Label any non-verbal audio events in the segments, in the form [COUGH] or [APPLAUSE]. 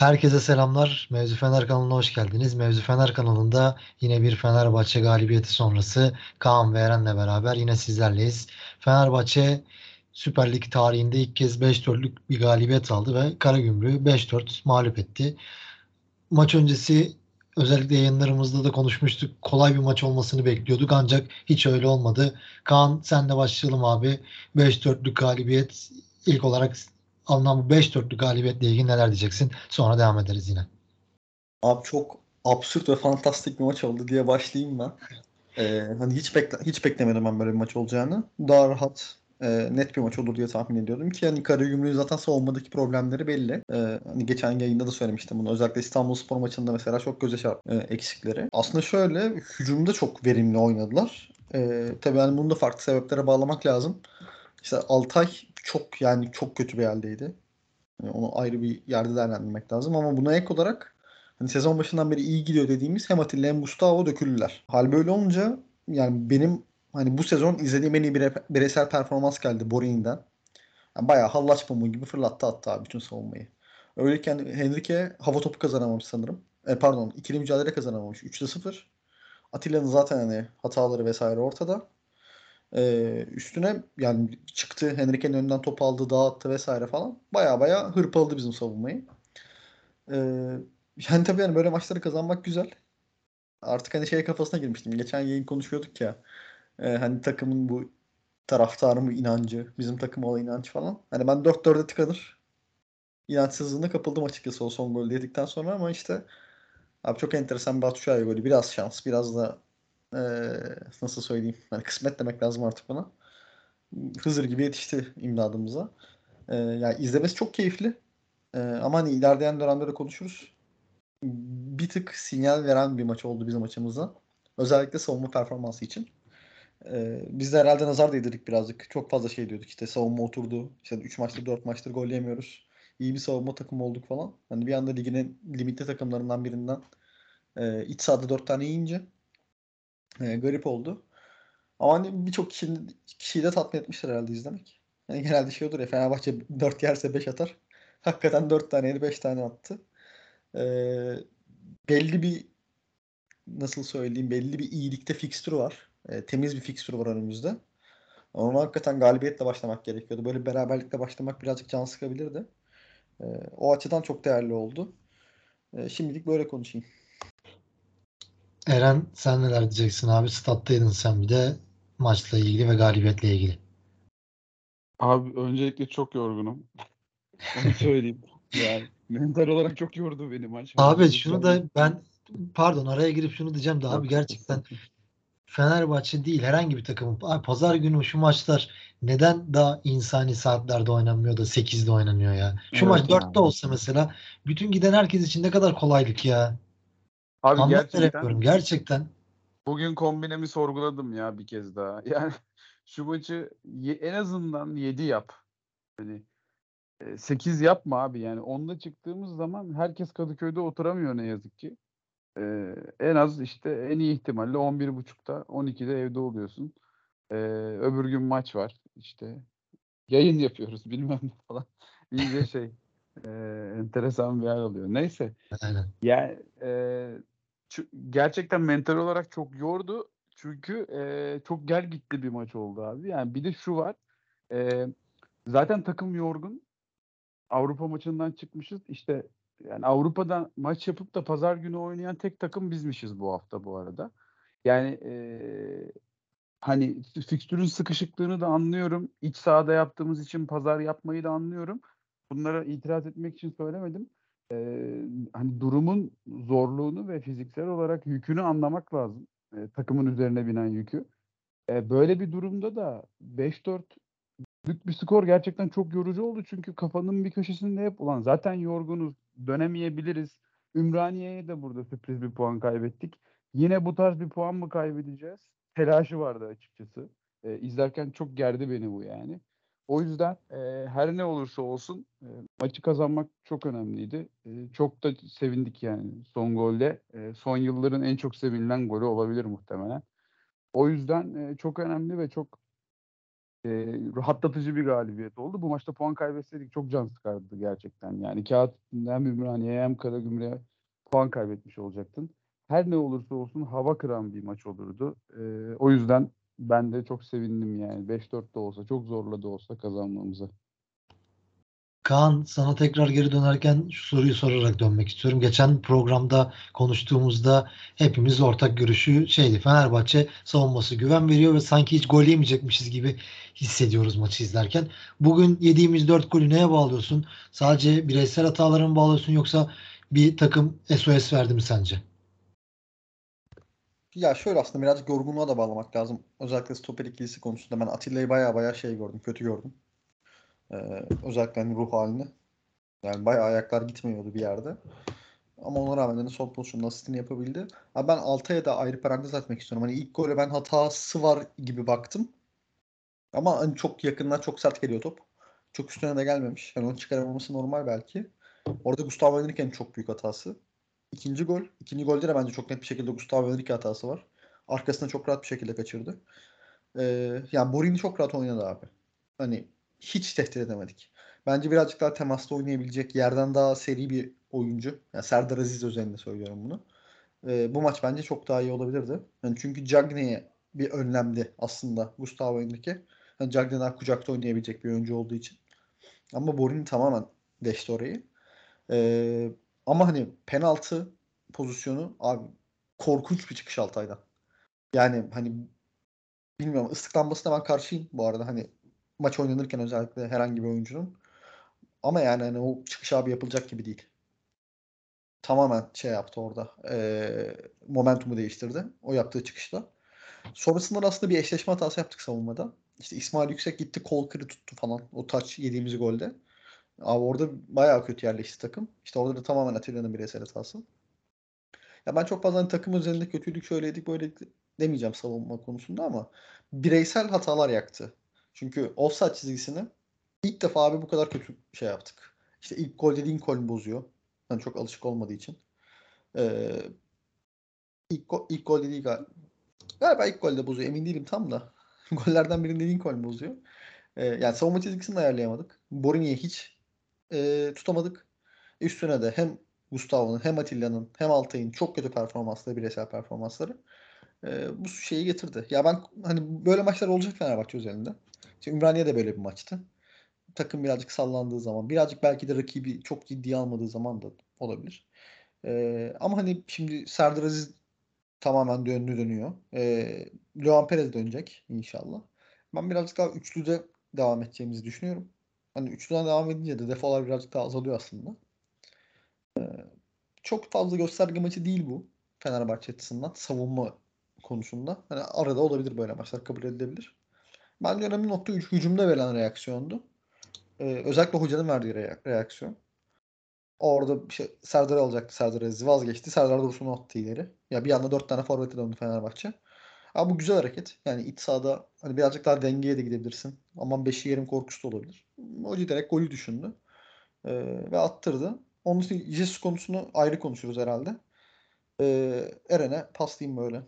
Herkese selamlar. Mevzu Fener kanalına hoş geldiniz. Mevzu Fener kanalında yine bir Fenerbahçe galibiyeti sonrası Kaan ve Eren'le beraber yine sizlerleyiz. Fenerbahçe Süper Lig tarihinde ilk kez 5-4'lük bir galibiyet aldı ve Karagümrük'ü 5-4 mağlup etti. Maç öncesi özellikle yayınlarımızda da konuşmuştuk. Kolay bir maç olmasını bekliyorduk ancak hiç öyle olmadı. Kaan sen de başlayalım abi. 5-4'lük galibiyet ilk olarak alınan bu 5-4'lük galibiyetle ilgili neler diyeceksin? Sonra devam ederiz yine. Abi çok absürt ve fantastik bir maç oldu diye başlayayım ben. Ee, hani hiç bekle hiç beklemedim ben böyle bir maç olacağını. Daha rahat e, net bir maç olur diye tahmin ediyordum ki hani Karagümrük'ün zaten savunmadaki problemleri belli. Ee, hani geçen yayında da söylemiştim bunu. Özellikle İstanbul Spor maçında mesela çok göze çarptı e, eksikleri. Aslında şöyle hücumda çok verimli oynadılar. Ee, tabii hani bunu da farklı sebeplere bağlamak lazım. İşte Altay çok yani çok kötü bir haldeydi. Yani onu ayrı bir yerde değerlendirmek lazım ama buna ek olarak hani sezon başından beri iyi gidiyor dediğimiz hem Atilla hem Gustavo döküldüler. Hal böyle olunca yani benim hani bu sezon izlediğim en iyi bir bireysel performans geldi Borini'den. Yani bayağı hallaç pamuğu gibi fırlattı hatta bütün savunmayı. Öyleyken Henrique hava topu kazanamamış sanırım. E, pardon ikili mücadele kazanamamış. 3'te 0. Atilla'nın zaten hani hataları vesaire ortada. Ee, üstüne yani çıktı Henrique'nin önünden top aldı dağıttı vesaire falan. Baya baya hırpaladı bizim savunmayı. Ee, yani tabii yani böyle maçları kazanmak güzel. Artık hani şey kafasına girmiştim. Geçen yayın konuşuyorduk ya. E, hani takımın bu taraftarı mı inancı, bizim takım olan inanç falan. Hani ben 4-4'e tıkanır. İnançsızlığına kapıldım açıkçası o son gol yedikten sonra ama işte abi çok enteresan bir Batshuayi golü. Biraz şans, biraz da e, nasıl söyleyeyim yani kısmet demek lazım artık buna. Hızır gibi yetişti imdadımıza. E, yani izlemesi çok keyifli. E, ama hani ilerleyen dönemde de konuşuruz. Bir tık sinyal veren bir maç oldu bizim maçımızda. Özellikle savunma performansı için. Ee, biz de herhalde nazar değdirdik birazcık. Çok fazla şey diyorduk işte savunma oturdu. İşte 3 maçtır 4 maçtır gol yemiyoruz. İyi bir savunma takımı olduk falan. Hani bir anda ligin limitli takımlarından birinden e, iç sahada 4 tane yiyince e, garip oldu. Ama hani birçok kişinin, kişiyi de tatmin etmiştir herhalde izlemek. Yani genelde şey olur ya Fenerbahçe 4 yerse 5 atar. [LAUGHS] Hakikaten 4 taneydi 5 tane attı. E, belli bir nasıl söyleyeyim belli bir iyilikte fikstürü var. E, temiz bir fikstürü var önümüzde. Ama hakikaten galibiyetle başlamak gerekiyordu. Böyle beraberlikle başlamak birazcık can sıkabilirdi. E, o açıdan çok değerli oldu. E, şimdilik böyle konuşayım. Eren sen neler diyeceksin abi? Stat'taydın sen bir de maçla ilgili ve galibiyetle ilgili. Abi öncelikle çok yorgunum. Onu söyleyeyim. [LAUGHS] Yani mental olarak çok yordu beni maç. Abi şunu da ben pardon araya girip şunu diyeceğim de abi gerçekten Fenerbahçe değil herhangi bir takım. Abi, pazar günü şu maçlar neden daha insani saatlerde oynanmıyor da 8'de oynanıyor ya? Şu evet, maç 4'te olsa mesela bütün giden herkes için ne kadar kolaylık ya. Abi Anlat gerçekten, gerçekten. Bugün kombinemi sorguladım ya bir kez daha. [LAUGHS] Yani şu maçı en azından 7 yap. Hani 8 yapma abi yani onda çıktığımız zaman herkes Kadıköy'de oturamıyor ne yazık ki. Ee, en az işte en iyi ihtimalle 11.30'da 12'de evde oluyorsun. Ee, öbür gün maç var işte yayın yapıyoruz [LAUGHS] bilmem ne falan. İyice şey e, enteresan bir yer oluyor. Neyse. Aynen. Yani e, gerçekten mental olarak çok yordu. Çünkü e, çok gel gitti bir maç oldu abi. Yani bir de şu var. E, zaten takım yorgun. Avrupa maçından çıkmışız. İşte yani Avrupa'da maç yapıp da pazar günü oynayan tek takım bizmişiz bu hafta bu arada. Yani e, hani fikstürün sıkışıklığını da anlıyorum. İç sahada yaptığımız için pazar yapmayı da anlıyorum. Bunlara itiraz etmek için söylemedim e, hani durumun zorluğunu ve fiziksel olarak yükünü anlamak lazım. E, takımın üzerine binen yükü. E, böyle bir durumda da 5-4 büyük bir skor gerçekten çok yorucu oldu. Çünkü kafanın bir köşesinde hep ulan zaten yorgunuz, dönemeyebiliriz. Ümraniye'ye de burada sürpriz bir puan kaybettik. Yine bu tarz bir puan mı kaybedeceğiz? Telaşı vardı açıkçası. E, izlerken çok gerdi beni bu yani. O yüzden e, her ne olursa olsun e, maçı kazanmak çok önemliydi. E, çok da sevindik yani son golde. E, son yılların en çok sevinilen golü olabilir muhtemelen. O yüzden e, çok önemli ve çok e, rahatlatıcı bir galibiyet oldu. Bu maçta puan kaybetseydik çok can sıkardı gerçekten. Yani kağıt hem Ümraniye hem Karagümrük'e puan kaybetmiş olacaktın. Her ne olursa olsun hava kıran bir maç olurdu. E, o yüzden ben de çok sevindim yani. 5-4 de olsa, çok zorla da olsa kazanmamıza. Kaan sana tekrar geri dönerken şu soruyu sorarak dönmek istiyorum. Geçen programda konuştuğumuzda hepimiz ortak görüşü şeydi. Fenerbahçe savunması güven veriyor ve sanki hiç gol yemeyecekmişiz gibi hissediyoruz maçı izlerken. Bugün yediğimiz 4 golü neye bağlıyorsun? Sadece bireysel hatalara mı bağlıyorsun yoksa bir takım SOS verdi mi sence? Ya şöyle aslında birazcık yorgunluğa da bağlamak lazım. Özellikle stoper ikilisi konusunda ben Atilla'yı baya baya şey gördüm, kötü gördüm. Ee, özellikle hani ruh halini. Yani bayağı ayaklar gitmiyordu bir yerde. Ama ona rağmen de sol pozisyonda asistini yapabildi. Abi ben Altay'a da ayrı parantez atmak istiyorum. Hani ilk gole ben hatası var gibi baktım. Ama hani çok yakından çok sert geliyor top. Çok üstüne de gelmemiş. Yani onu çıkaramaması normal belki. Orada Gustavo Henrique'nin çok büyük hatası. İkinci gol. İkinci golde de bence çok net bir şekilde Gustavo Henrique hatası var. Arkasında çok rahat bir şekilde kaçırdı. Ee, yani Borini çok rahat oynadı abi. Hani hiç tehdit edemedik. Bence birazcık daha temaslı oynayabilecek yerden daha seri bir oyuncu. Yani Serdar Aziz özelinde söylüyorum bunu. Ee, bu maç bence çok daha iyi olabilirdi. Yani çünkü Cagney'e bir önlemdi aslında Gustavo Henrique. Yani Cagney daha kucakta oynayabilecek bir oyuncu olduğu için. Ama Borini tamamen deşti orayı. Ee, ama hani penaltı pozisyonu abi korkunç bir çıkış Altay'dan. Yani hani bilmiyorum ıslıklanmasına ben karşıyım bu arada hani maç oynanırken özellikle herhangi bir oyuncunun. Ama yani hani o çıkış abi yapılacak gibi değil. Tamamen şey yaptı orada. E, momentumu değiştirdi. O yaptığı çıkışta. Sonrasında aslında bir eşleşme hatası yaptık savunmada. İşte İsmail Yüksek gitti kol kırı tuttu falan. O taç yediğimiz golde. Abi orada bayağı kötü yerleşti takım. İşte orada da tamamen Atilla'nın bireysel hatası. Ya ben çok fazla hani takım üzerinde kötülük şöyleydik böyle demeyeceğim savunma konusunda ama bireysel hatalar yaktı. Çünkü offside çizgisini ilk defa abi bu kadar kötü şey yaptık. İşte ilk gol dediğin gol bozuyor. Yani çok alışık olmadığı için. Ee, ilk, go- ilk gol dediği gal- galiba ilk golde bozuyor. Emin değilim tam da. [LAUGHS] Gollerden birinin dediğin gol bozuyor. Ee, yani savunma çizgisini ayarlayamadık. Borini'yi hiç e, tutamadık. Üstüne de hem Gustavo'nun hem Atilla'nın hem Altay'ın çok kötü performansları, bireysel performansları e, bu şeyi getirdi. Ya ben hani böyle maçlar olacak Fenerbahçe özelinde. İşte Ümraniye de böyle bir maçtı. Takım birazcık sallandığı zaman, birazcık belki de rakibi çok ciddiye almadığı zaman da olabilir. E, ama hani şimdi Serdar Aziz tamamen döndü dönüyor. E, Luan Perez dönecek inşallah. Ben birazcık daha üçlüde devam edeceğimizi düşünüyorum. Hani üçlüden devam edince de defolar birazcık daha azalıyor aslında. Ee, çok fazla gösterge maçı değil bu. Fenerbahçe açısından savunma konusunda. Hani arada olabilir böyle maçlar kabul edilebilir. Bence önemli nokta hüc- hücumda verilen reaksiyondu. Ee, özellikle hocanın verdiği re- reaksiyon. Orada şey, Serdar alacaktı. Serdar Aziz vazgeçti. Serdar Dursun'u attı ileri. Ya bir anda dört tane forvete döndü Fenerbahçe. Ama bu güzel hareket. Yani iç sahada hani birazcık daha dengeye de gidebilirsin. Aman beşi yerim korkusu da olabilir. Hoca direkt golü düşündü. Ee, ve attırdı. Onun için Jesus konusunu ayrı konuşuruz herhalde. Ee, Eren'e paslayayım böyle.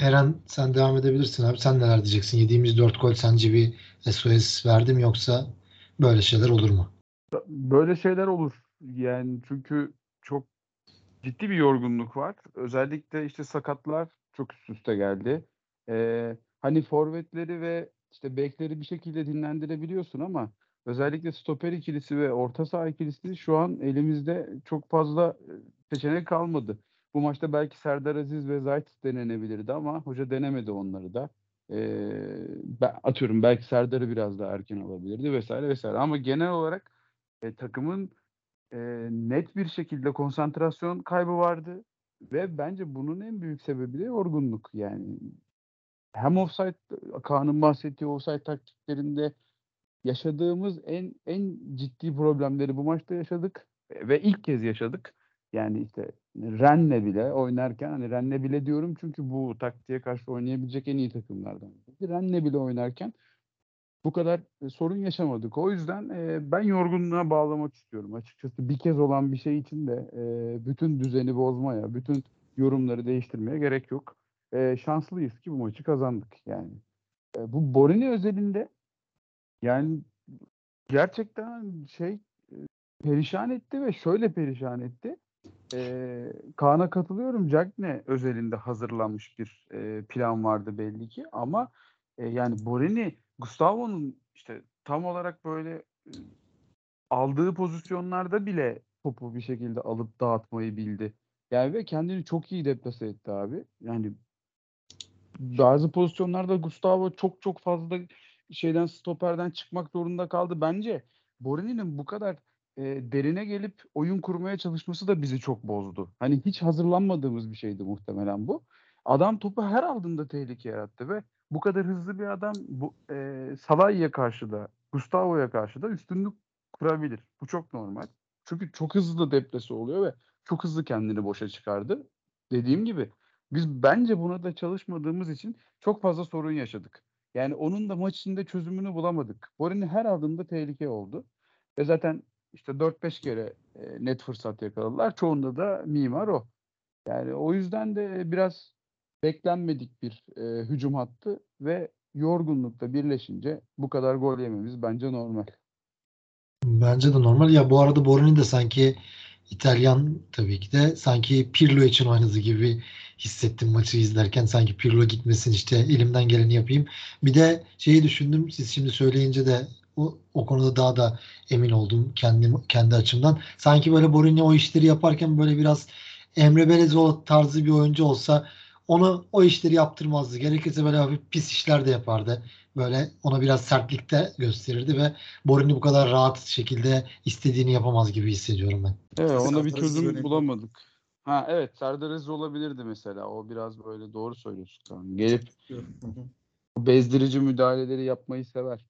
Eren sen devam edebilirsin abi. Sen neler diyeceksin? Yediğimiz 4 gol sence bir SOS verdi mi yoksa böyle şeyler olur mu? Böyle şeyler olur. Yani çünkü çok ciddi bir yorgunluk var. Özellikle işte sakatlar çok üst üste geldi. Ee, hani forvetleri ve işte bekleri bir şekilde dinlendirebiliyorsun ama özellikle stoper ikilisi ve orta saha ikilisi şu an elimizde çok fazla seçenek kalmadı. Bu maçta belki Serdar Aziz ve Zayt denenebilirdi ama hoca denemedi onları da. Ee, atıyorum belki Serdar'ı biraz daha erken alabilirdi vesaire vesaire. Ama genel olarak e, takımın e, net bir şekilde konsantrasyon kaybı vardı ve bence bunun en büyük sebebi de yorgunluk yani. Hem offside Kaan'ın bahsettiği offside taktiklerinde yaşadığımız en en ciddi problemleri bu maçta yaşadık ve ilk kez yaşadık. Yani işte Rennes bile oynarken hani Rennes bile diyorum çünkü bu taktiğe karşı oynayabilecek en iyi takımlardan. Rennes bile oynarken bu kadar e, sorun yaşamadık. O yüzden e, ben yorgunluğa bağlamak istiyorum açıkçası. Bir kez olan bir şey için de e, bütün düzeni bozmaya, bütün yorumları değiştirmeye gerek yok. E, şanslıyız ki bu maçı kazandık yani. E, bu Borini özelinde yani gerçekten şey e, perişan etti ve şöyle perişan etti. E, Kaan'a katılıyorum. Cagne özelinde hazırlanmış bir e, plan vardı belli ki ama e, yani Borini Gustavo'nun işte tam olarak böyle aldığı pozisyonlarda bile topu bir şekilde alıp dağıtmayı bildi. Yani ve kendini çok iyi deplase etti abi. Yani bazı pozisyonlarda Gustavo çok çok fazla şeyden stoperden çıkmak zorunda kaldı. Bence Borini'nin bu kadar e, derine gelip oyun kurmaya çalışması da bizi çok bozdu. Hani hiç hazırlanmadığımız bir şeydi muhtemelen bu. Adam topu her aldığında tehlike yarattı ve bu kadar hızlı bir adam bu e, Salah'a karşı da Gustavo'ya karşı da üstünlük kurabilir. Bu çok normal. Çünkü çok hızlı deplesi oluyor ve çok hızlı kendini boşa çıkardı. Dediğim gibi biz bence buna da çalışmadığımız için çok fazla sorun yaşadık. Yani onun da maç içinde çözümünü bulamadık. Borini her aldığında tehlike oldu. Ve zaten işte 4-5 kere net fırsat yakaladılar. Çoğunda da mimar o. Yani o yüzden de biraz beklenmedik bir e, hücum hattı ve yorgunlukla birleşince bu kadar gol yememiz bence normal. Bence de normal. Ya bu arada Borini de sanki İtalyan tabii ki de sanki Pirlo için oynadı gibi hissettim maçı izlerken. Sanki Pirlo gitmesin işte elimden geleni yapayım. Bir de şeyi düşündüm. Siz şimdi söyleyince de o, o konuda daha da emin oldum kendim kendi açımdan. Sanki böyle Borini o işleri yaparken böyle biraz Emre Belezoğlu tarzı bir oyuncu olsa onu o işleri yaptırmazdı. Gerekirse böyle hafif pis işler de yapardı. Böyle ona biraz sertlikte gösterirdi ve Borini bu kadar rahat şekilde istediğini yapamaz gibi hissediyorum ben. Evet ona bir çözüm bulamadık. Ha evet Serdar Aziz olabilirdi mesela. O biraz böyle doğru söylüyorsun. Tamam. Gelip Hı hı. bezdirici müdahaleleri yapmayı sever.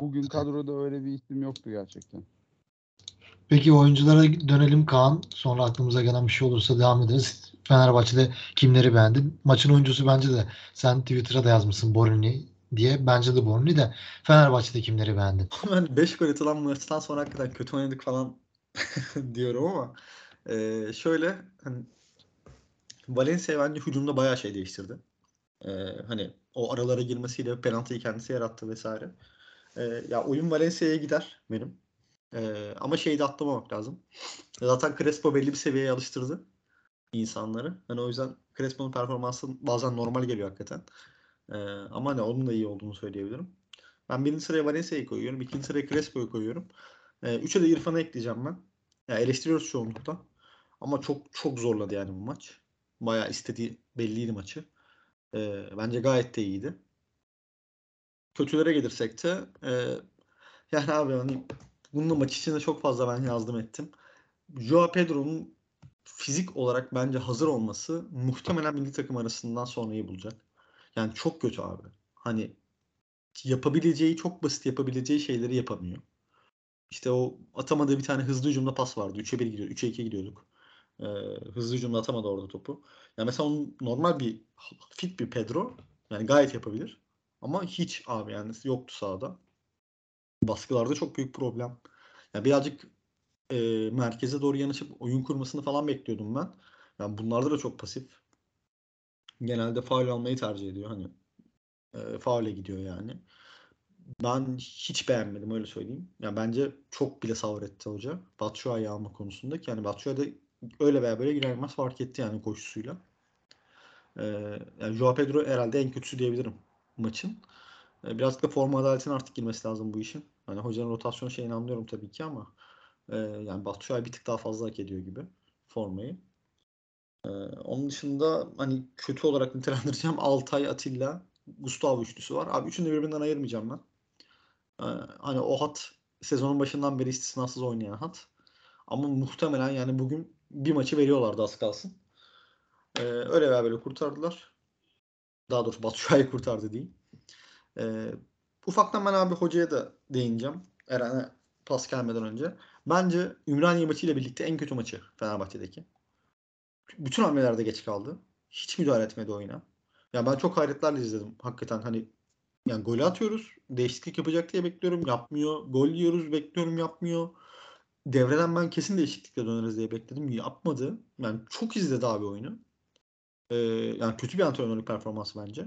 Bugün kadroda öyle bir isim yoktu gerçekten. Peki oyunculara dönelim Kaan. Sonra aklımıza gelen bir şey olursa devam ederiz. Fenerbahçe'de kimleri beğendin? Maçın oyuncusu bence de sen Twitter'a da yazmışsın Borini diye. Bence de Borini de Fenerbahçe'de kimleri beğendin? [LAUGHS] Ben 5 gol atılan maçtan sonra hakikaten kötü oynadık falan [LAUGHS] diyorum ama e, şöyle hani Valencia bence hücumda bayağı şey değiştirdi. E, hani o aralara girmesiyle penaltıyı kendisi yarattı vesaire. E, ya oyun Valencia'ya gider benim. E, ama şeyi de atlamamak lazım. Zaten Crespo belli bir seviyeye alıştırdı insanları. Hani o yüzden Crespo'nun performansı bazen normal geliyor hakikaten. E, ama hani onun da iyi olduğunu söyleyebilirim. Ben birinci sıraya Valencia'yı koyuyorum. ikinci sıraya Crespo'yu koyuyorum. E, üçe de İrfan'ı ekleyeceğim ben. Ya eleştiriyoruz çoğunlukla. Ama çok çok zorladı yani bu maç. Bayağı istediği belliydi maçı. E, bence gayet de iyiydi. Kötülere gelirsek de e, yani abi hani bunun da maç içinde çok fazla ben yazdım ettim. Joao Pedro'nun fizik olarak bence hazır olması muhtemelen milli takım arasından sonrayı bulacak. Yani çok kötü abi. Hani yapabileceği çok basit yapabileceği şeyleri yapamıyor. İşte o atamadığı bir tane hızlı hücumda pas vardı. 3'e 1 gidiyor. 3'e 2 gidiyorduk. Ee, hızlı hücumda atamadı orada topu. Yani mesela onun normal bir fit bir Pedro yani gayet yapabilir. Ama hiç abi yani yoktu sahada. Baskılarda çok büyük problem. Yani birazcık e, merkeze doğru yanaşıp oyun kurmasını falan bekliyordum ben. Yani bunlarda da çok pasif. Genelde faul almayı tercih ediyor. Hani e, faule gidiyor yani. Ben hiç beğenmedim öyle söyleyeyim. Yani bence çok bile savur etti hoca. Batshuayi alma konusunda ki yani Batshuayi da öyle veya böyle girer girmez fark etti yani koşusuyla. Ee, yani Joao Pedro herhalde en kötüsü diyebilirim maçın. Ee, birazcık da forma adaletine artık girmesi lazım bu işin. Hani hocanın rotasyon şeyini anlıyorum tabii ki ama e, yani Batshuayi bir tık daha fazla hak ediyor gibi formayı. Ee, onun dışında hani kötü olarak nitelendireceğim [LAUGHS] Altay, Atilla, Gustavo üçlüsü var. Abi üçünü de birbirinden ayırmayacağım ben. Ee, hani o hat sezonun başından beri istisnasız oynayan hat. Ama muhtemelen yani bugün bir maçı veriyorlardı az kalsın. Ee, öyle veya böyle kurtardılar. Daha doğrusu Batshuayi kurtardı diyeyim. Ee, ufaktan ben abi hocaya da değineceğim. Eren'e pas gelmeden önce. Bence Ümraniye maçıyla birlikte en kötü maçı Fenerbahçe'deki. Bütün hamlelerde geç kaldı. Hiç müdahale etmedi oyuna. Ya ben çok hayretlerle izledim. Hakikaten hani yani golü atıyoruz. Değişiklik yapacak diye bekliyorum. Yapmıyor. Gol yiyoruz. Bekliyorum. Yapmıyor. Devreden ben kesin değişiklikle döneriz diye bekledim. Yapmadı. Yani çok izledi abi oyunu. Ee, yani kötü bir antrenörlük performansı bence.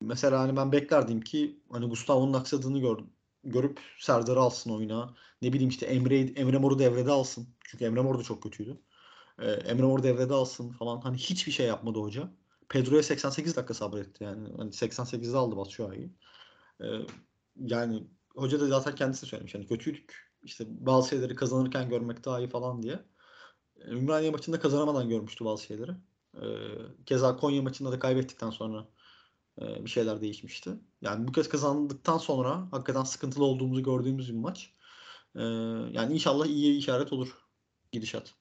mesela hani ben beklerdim ki hani Gustavo'nun aksadığını gör, görüp Serdar'ı alsın oyuna. Ne bileyim işte Emre Emre Mor'u devrede alsın. Çünkü Emre Mor da çok kötüydü. Ee, Emre Mor devrede alsın falan. Hani hiçbir şey yapmadı hoca. Pedro'ya 88 dakika sabretti yani. Hani 88'de aldı Batshuayi'yi. Ee, yani hoca da zaten kendisi söylemiş. Hani kötüydük. İşte bazı şeyleri kazanırken görmek daha iyi falan diye. Ümraniye maçında kazanamadan görmüştü bazı şeyleri. Ee, keza Konya maçında da kaybettikten sonra bir şeyler değişmişti. Yani bu kez kazandıktan sonra hakikaten sıkıntılı olduğumuzu gördüğümüz bir maç. Ee, yani inşallah iyi işaret olur gidişat.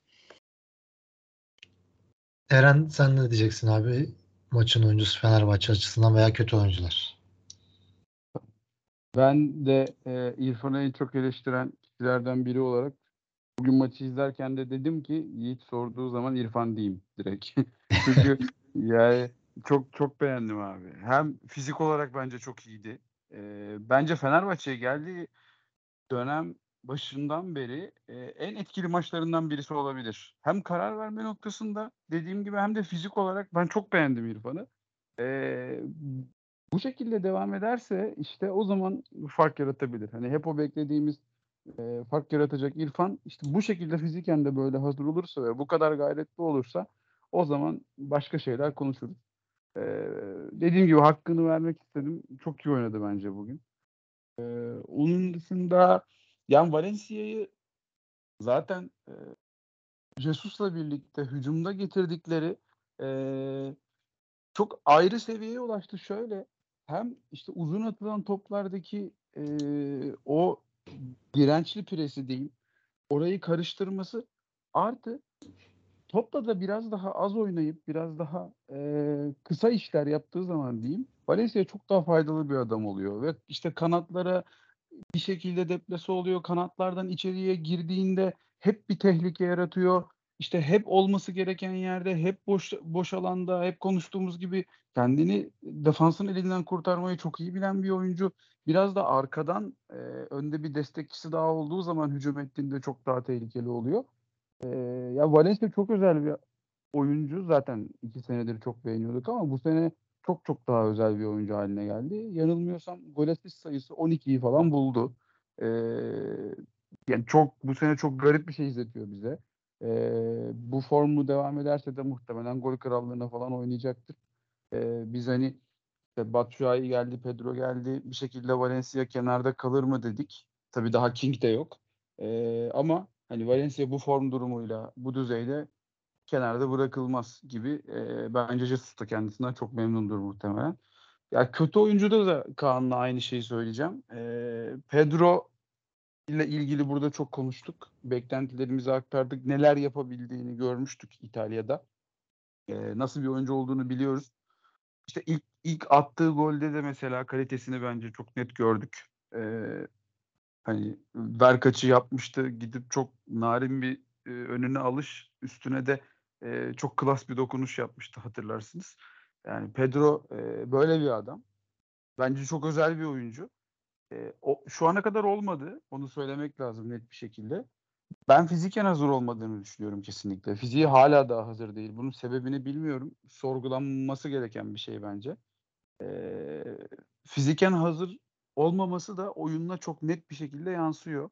Eren sen ne diyeceksin abi? Maçın oyuncusu Fenerbahçe açısından veya kötü oyuncular. Ben de e, İrfan'ı en çok eleştiren kişilerden biri olarak bugün maçı izlerken de dedim ki Yiğit sorduğu zaman İrfan diyeyim direkt. [LAUGHS] Çünkü [LAUGHS] yani çok çok beğendim abi. Hem fizik olarak bence çok iyiydi. E, bence Fenerbahçe'ye geldiği dönem başından beri e, en etkili maçlarından birisi olabilir. Hem karar verme noktasında dediğim gibi hem de fizik olarak ben çok beğendim İrfan'ı. E, bu şekilde devam ederse işte o zaman fark yaratabilir. Hani hep o beklediğimiz e, fark yaratacak İrfan işte bu şekilde fiziken de böyle hazır olursa ve bu kadar gayretli olursa o zaman başka şeyler konuşuruz. Dediğim gibi hakkını vermek istedim. Çok iyi oynadı bence bugün. E, onun dışında yani Valencia'yı zaten e, Jesus'la birlikte hücumda getirdikleri e, çok ayrı seviyeye ulaştı. Şöyle hem işte uzun atılan toplardaki e, o dirençli presi diyeyim orayı karıştırması artı topla da biraz daha az oynayıp biraz daha e, kısa işler yaptığı zaman diyeyim Valencia çok daha faydalı bir adam oluyor ve işte kanatlara bir şekilde deplase oluyor. Kanatlardan içeriye girdiğinde hep bir tehlike yaratıyor. İşte hep olması gereken yerde, hep boş boş alanda, hep konuştuğumuz gibi kendini defansın elinden kurtarmayı çok iyi bilen bir oyuncu. Biraz da arkadan e, önde bir destekçisi daha olduğu zaman hücum ettiğinde çok daha tehlikeli oluyor. Ya Valencia çok özel bir oyuncu. Zaten iki senedir çok beğeniyorduk ama bu sene çok çok daha özel bir oyuncu haline geldi. Yanılmıyorsam gol asist sayısı 12'yi falan buldu. Ee, yani çok bu sene çok garip bir şey izletiyor bize. Ee, bu formu devam ederse de muhtemelen gol krallığına falan oynayacaktır. Ee, biz hani işte Batshuayi geldi, Pedro geldi. Bir şekilde Valencia kenarda kalır mı dedik. Tabii daha King de yok. Ee, ama hani Valencia bu form durumuyla, bu düzeyde kenarda bırakılmaz gibi. E, bence Jesus da kendisinden çok memnundur muhtemelen. Ya kötü oyuncuda da Kaan'la aynı şeyi söyleyeceğim. E, Pedro ile ilgili burada çok konuştuk. Beklentilerimizi aktardık. Neler yapabildiğini görmüştük İtalya'da. E, nasıl bir oyuncu olduğunu biliyoruz. İşte ilk ilk attığı golde de mesela kalitesini bence çok net gördük. E, hani ver kaçı yapmıştı. Gidip çok narin bir e, önüne alış üstüne de e, çok klas bir dokunuş yapmıştı hatırlarsınız. Yani Pedro e, böyle bir adam. Bence çok özel bir oyuncu. E, o, şu ana kadar olmadı. Onu söylemek lazım net bir şekilde. Ben fiziken hazır olmadığını düşünüyorum kesinlikle. Fiziği hala daha hazır değil. Bunun sebebini bilmiyorum. Sorgulanması gereken bir şey bence. E, fiziken hazır olmaması da oyununa çok net bir şekilde yansıyor.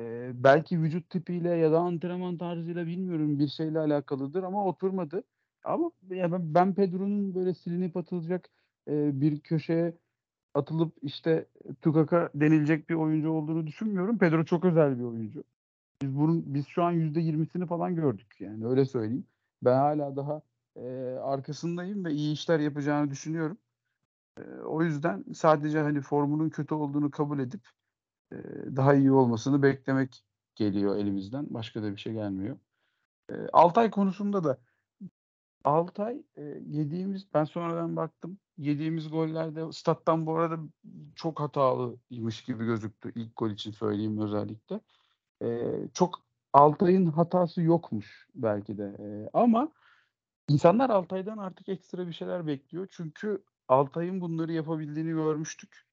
Eee, belki vücut tipiyle ya da antrenman tarzıyla bilmiyorum bir şeyle alakalıdır ama oturmadı. Ama ya ben ben Pedro'nun böyle silinip atılacak, eee, bir köşeye atılıp işte tukaka denilecek bir oyuncu olduğunu düşünmüyorum. Pedro çok özel bir oyuncu. Biz bunun biz şu an %20'sini falan gördük yani öyle söyleyeyim. Ben hala daha, eee, arkasındayım ve iyi işler yapacağını düşünüyorum. O yüzden sadece, hani, formunun kötü olduğunu kabul edip daha iyi olmasını beklemek geliyor elimizden. Başka da bir şey gelmiyor. Altay konusunda da Altay yediğimiz ben sonradan baktım. Yediğimiz gollerde stat'tan bu arada çok hatalıymış gibi gözüktü. ilk gol için söyleyeyim özellikle. çok Altay'ın hatası yokmuş belki de. ama insanlar Altay'dan artık ekstra bir şeyler bekliyor. Çünkü Altay'ın bunları yapabildiğini görmüştük.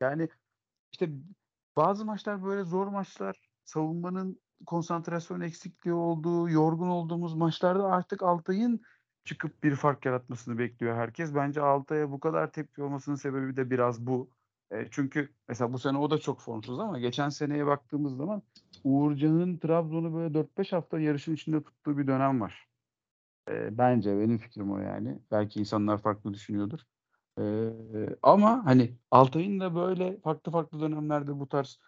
Yani işte bazı maçlar böyle zor maçlar, savunmanın konsantrasyon eksikliği olduğu, yorgun olduğumuz maçlarda artık Altay'ın çıkıp bir fark yaratmasını bekliyor herkes. Bence Altay'a bu kadar tepki olmasının sebebi de biraz bu. E, çünkü mesela bu sene o da çok formsuz ama geçen seneye baktığımız zaman Uğurcan'ın Trabzon'u böyle 4-5 hafta yarışın içinde tuttuğu bir dönem var. E, bence benim fikrim o yani. Belki insanlar farklı düşünüyordur. E, ama hani Altay'ın da böyle farklı farklı dönemlerde bu tarz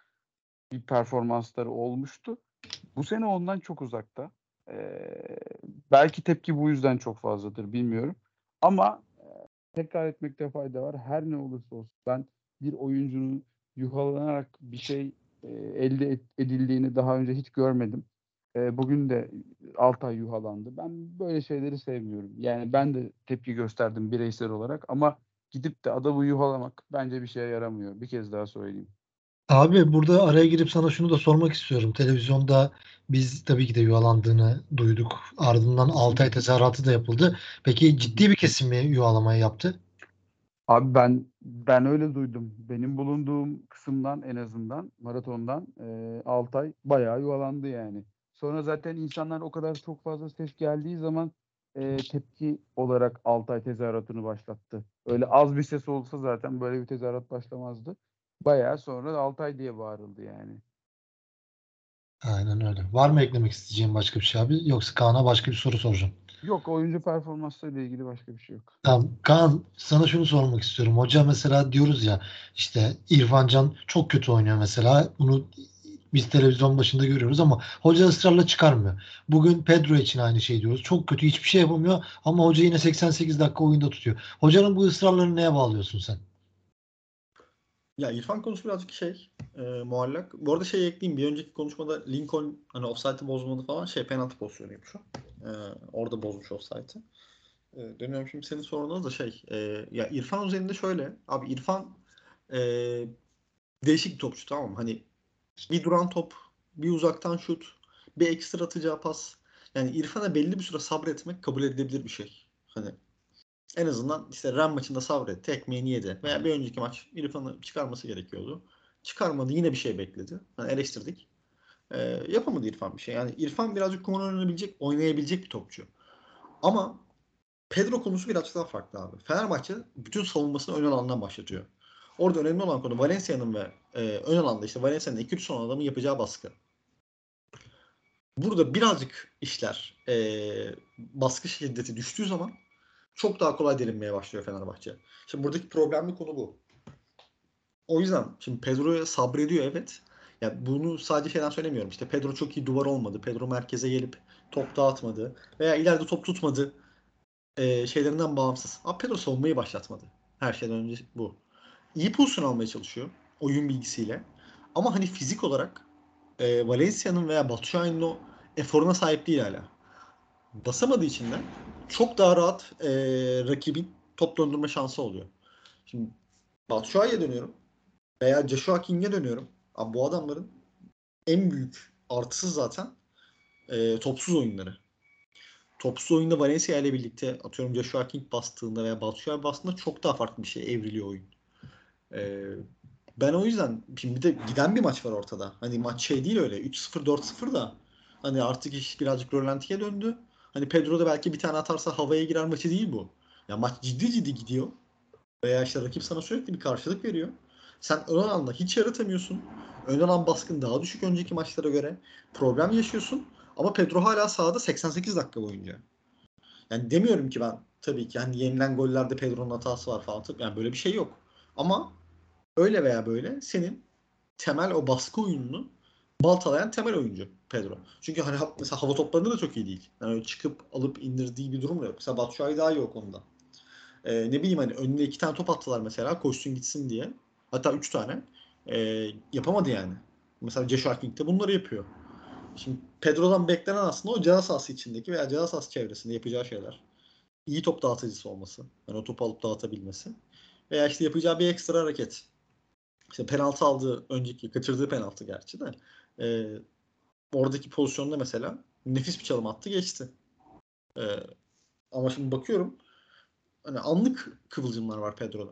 bir performansları olmuştu. Bu sene ondan çok uzakta. Ee, belki tepki bu yüzden çok fazladır bilmiyorum. Ama e, tekrar etmekte fayda var. Her ne olursa olsun ben bir oyuncunun yuhalanarak bir şey e, elde edildiğini daha önce hiç görmedim. E, bugün de Altay yuhalandı. Ben böyle şeyleri sevmiyorum. Yani ben de tepki gösterdim bireysel olarak ama gidip de adamı yuhalamak bence bir şeye yaramıyor. Bir kez daha söyleyeyim. Abi burada araya girip sana şunu da sormak istiyorum. Televizyonda biz tabii ki de yuvalandığını duyduk. Ardından Altay tezahüratı da yapıldı. Peki ciddi bir kesim mi yuvalamayı yaptı? Abi ben ben öyle duydum. Benim bulunduğum kısımdan en azından maratondan e, Altay bayağı yuvalandı yani. Sonra zaten insanlar o kadar çok fazla ses geldiği zaman e, tepki olarak Altay tezahüratını başlattı. Öyle az bir ses olsa zaten böyle bir tezahürat başlamazdı. Bayağı sonra Altay diye bağırıldı yani. Aynen öyle. Var mı eklemek isteyeceğim başka bir şey abi? Yoksa Kaan'a başka bir soru soracağım. Yok oyuncu performansıyla ilgili başka bir şey yok. Tamam. Kaan sana şunu sormak istiyorum. Hoca mesela diyoruz ya işte İrfan Can çok kötü oynuyor mesela. Bunu biz televizyon başında görüyoruz ama hoca ısrarla çıkarmıyor. Bugün Pedro için aynı şey diyoruz. Çok kötü hiçbir şey yapamıyor ama hoca yine 88 dakika oyunda tutuyor. Hocanın bu ısrarlarını neye bağlıyorsun sen? Ya İrfan konusu birazcık şey e, muallak. Bu arada şey ekleyeyim. Bir önceki konuşmada Lincoln hani offside'ı bozmadı falan şey penaltı pozisyonuymuş o. E, orada bozmuş offside'ı. E, dönüyorum şimdi senin soruna da şey e, ya İrfan üzerinde şöyle abi İrfan e, değişik topçu tamam mı? Hani bir duran top, bir uzaktan şut, bir ekstra atacağı pas. Yani İrfan'a belli bir süre sabretmek kabul edilebilir bir şey. Hani en azından işte Ren maçında sabretti. Ekmeğini yedi. Veya bir önceki maç İrfan'ı çıkarması gerekiyordu. Çıkarmadı. Yine bir şey bekledi. Yani eleştirdik. Ee, yapamadı İrfan bir şey. Yani İrfan birazcık kumar oynayabilecek, oynayabilecek bir topçu. Ama Pedro konusu birazcık daha farklı abi. Fenerbahçe bütün savunmasını ön alandan başlatıyor. Orada önemli olan konu Valencia'nın ve e, ön alanda işte Valencia'nın 2-3 son adamın yapacağı baskı. Burada birazcık işler e, baskı şiddeti düştüğü zaman çok daha kolay delinmeye başlıyor Fenerbahçe. Şimdi buradaki problemli konu bu. O yüzden şimdi Pedro'ya sabrediyor evet. Ya bunu sadece şeyden söylemiyorum. İşte Pedro çok iyi duvar olmadı. Pedro merkeze gelip top dağıtmadı. Veya ileride top tutmadı. Ee, şeylerinden bağımsız. Ama Pedro savunmayı başlatmadı. Her şeyden önce bu. İyi pozisyon almaya çalışıyor. Oyun bilgisiyle. Ama hani fizik olarak e, Valencia'nın veya Batshuayi'nin o eforuna sahip değil hala. Basamadığı için de çok daha rahat e, rakibin top döndürme şansı oluyor. Şimdi Batshuayi'ye dönüyorum. Veya Joshua King'e dönüyorum. Abi bu adamların en büyük artısı zaten e, topsuz oyunları. Topsuz oyunda Valencia ile birlikte atıyorum Joshua King bastığında veya Batshuayi bastığında çok daha farklı bir şey evriliyor oyun. E, ben o yüzden bir de giden bir maç var ortada. Hani maç şey değil öyle 3-0 4-0 da hani artık iş birazcık rölantiye döndü. Hani Pedro da belki bir tane atarsa havaya girer maçı değil bu. Ya maç ciddi ciddi gidiyor. Veya işte rakip sana sürekli bir karşılık veriyor. Sen ön alanda hiç yaratamıyorsun. Ön alan baskın daha düşük önceki maçlara göre. Problem yaşıyorsun. Ama Pedro hala sahada 88 dakika boyunca. Yani demiyorum ki ben tabii ki hani yenilen gollerde Pedro'nun hatası var falan. Yani böyle bir şey yok. Ama öyle veya böyle senin temel o baskı oyununu baltalayan temel oyuncu Pedro. Çünkü hani mesela hava toplarında da çok iyi değil. Yani çıkıp alıp indirdiği bir durum yok. Mesela Batshuayi daha iyi o konuda. Ee, ne bileyim hani önüne iki tane top attılar mesela koşsun gitsin diye. Hatta üç tane. Ee, yapamadı yani. Mesela Joshua King de bunları yapıyor. Şimdi Pedro'dan beklenen aslında o ceza sahası içindeki veya ceza sahası çevresinde yapacağı şeyler. İyi top dağıtıcısı olması. Yani o topu alıp dağıtabilmesi. Veya işte yapacağı bir ekstra hareket. İşte penaltı aldığı önceki kaçırdığı penaltı gerçi de e, oradaki pozisyonda mesela nefis bir çalım attı geçti. E, ama şimdi bakıyorum hani anlık kıvılcımlar var Pedro'da.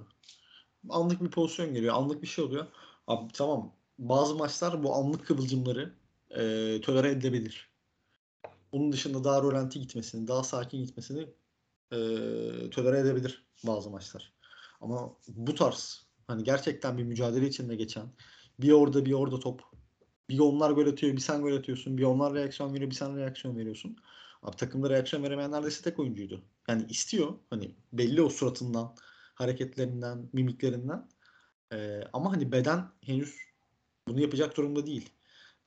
Anlık bir pozisyon geliyor. Anlık bir şey oluyor. Abi tamam bazı maçlar bu anlık kıvılcımları e, tolere edilebilir. Onun dışında daha rolanti gitmesini, daha sakin gitmesini e, tolere edebilir bazı maçlar. Ama bu tarz hani gerçekten bir mücadele içinde geçen bir orada bir orada top bir onlar gol atıyor bir sen gol atıyorsun bir onlar reaksiyon veriyor bir sen reaksiyon veriyorsun. Abi takımda reaksiyon veremeyen neredeyse tek oyuncuydu. Yani istiyor hani belli o suratından hareketlerinden mimiklerinden ee, ama hani beden henüz bunu yapacak durumda değil.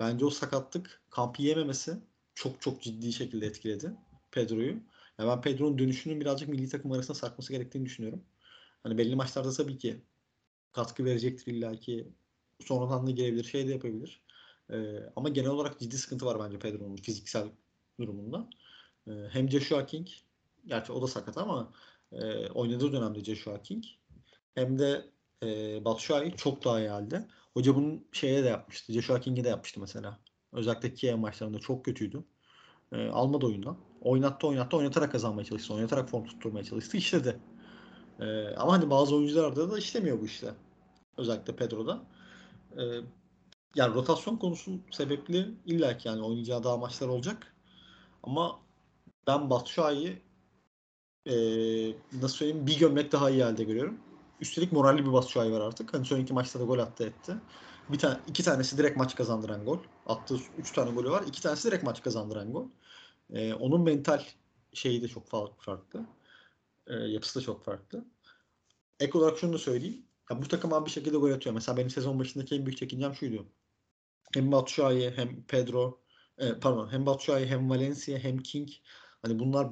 Bence o sakatlık kampı yememesi çok çok ciddi şekilde etkiledi Pedro'yu. Yani ben Pedro'nun dönüşünün birazcık milli takım arasında sarkması gerektiğini düşünüyorum. Hani belli maçlarda tabii ki katkı verecektir illaki. Sonradan da gelebilir, şey de yapabilir. Ee, ama genel olarak ciddi sıkıntı var bence Pedro'nun fiziksel durumunda. Ee, hem Joshua King, gerçi o da sakat ama e, oynadığı dönemde Joshua King hem de e, Batshuayi çok daha iyi halde. Hoca bunun şeye de yapmıştı. Joshua King'e de yapmıştı mesela. Özellikle Kiev maçlarında çok kötüydü. E, almadı oyundan. Oynattı oynattı oynatarak kazanmaya çalıştı. Oynatarak form tutturmaya çalıştı. İşledi. E, ama hani bazı oyuncularda da işlemiyor bu işte. Özellikle Pedro'da. E, yani rotasyon konusu sebepli illa ki yani oynayacağı daha maçlar olacak. Ama ben Batshuayi'yi e, nasıl söyleyeyim bir gömlek daha iyi halde görüyorum. Üstelik moralli bir Batshuayi var artık. Hani son iki maçta da gol attı etti. Bir tane iki tanesi direkt maç kazandıran gol. Attığı üç tane golü var. İki tanesi direkt maç kazandıran gol. Ee, onun mental şeyi de çok farklı. Ee, yapısı da çok farklı. Ek olarak şunu da söyleyeyim. Ya bu takım bir şekilde gol atıyor. Mesela benim sezon başındaki en büyük çekincem şuydu. Hem Batshuayi hem Pedro e, pardon hem Batshuayi hem Valencia hem King hani bunlar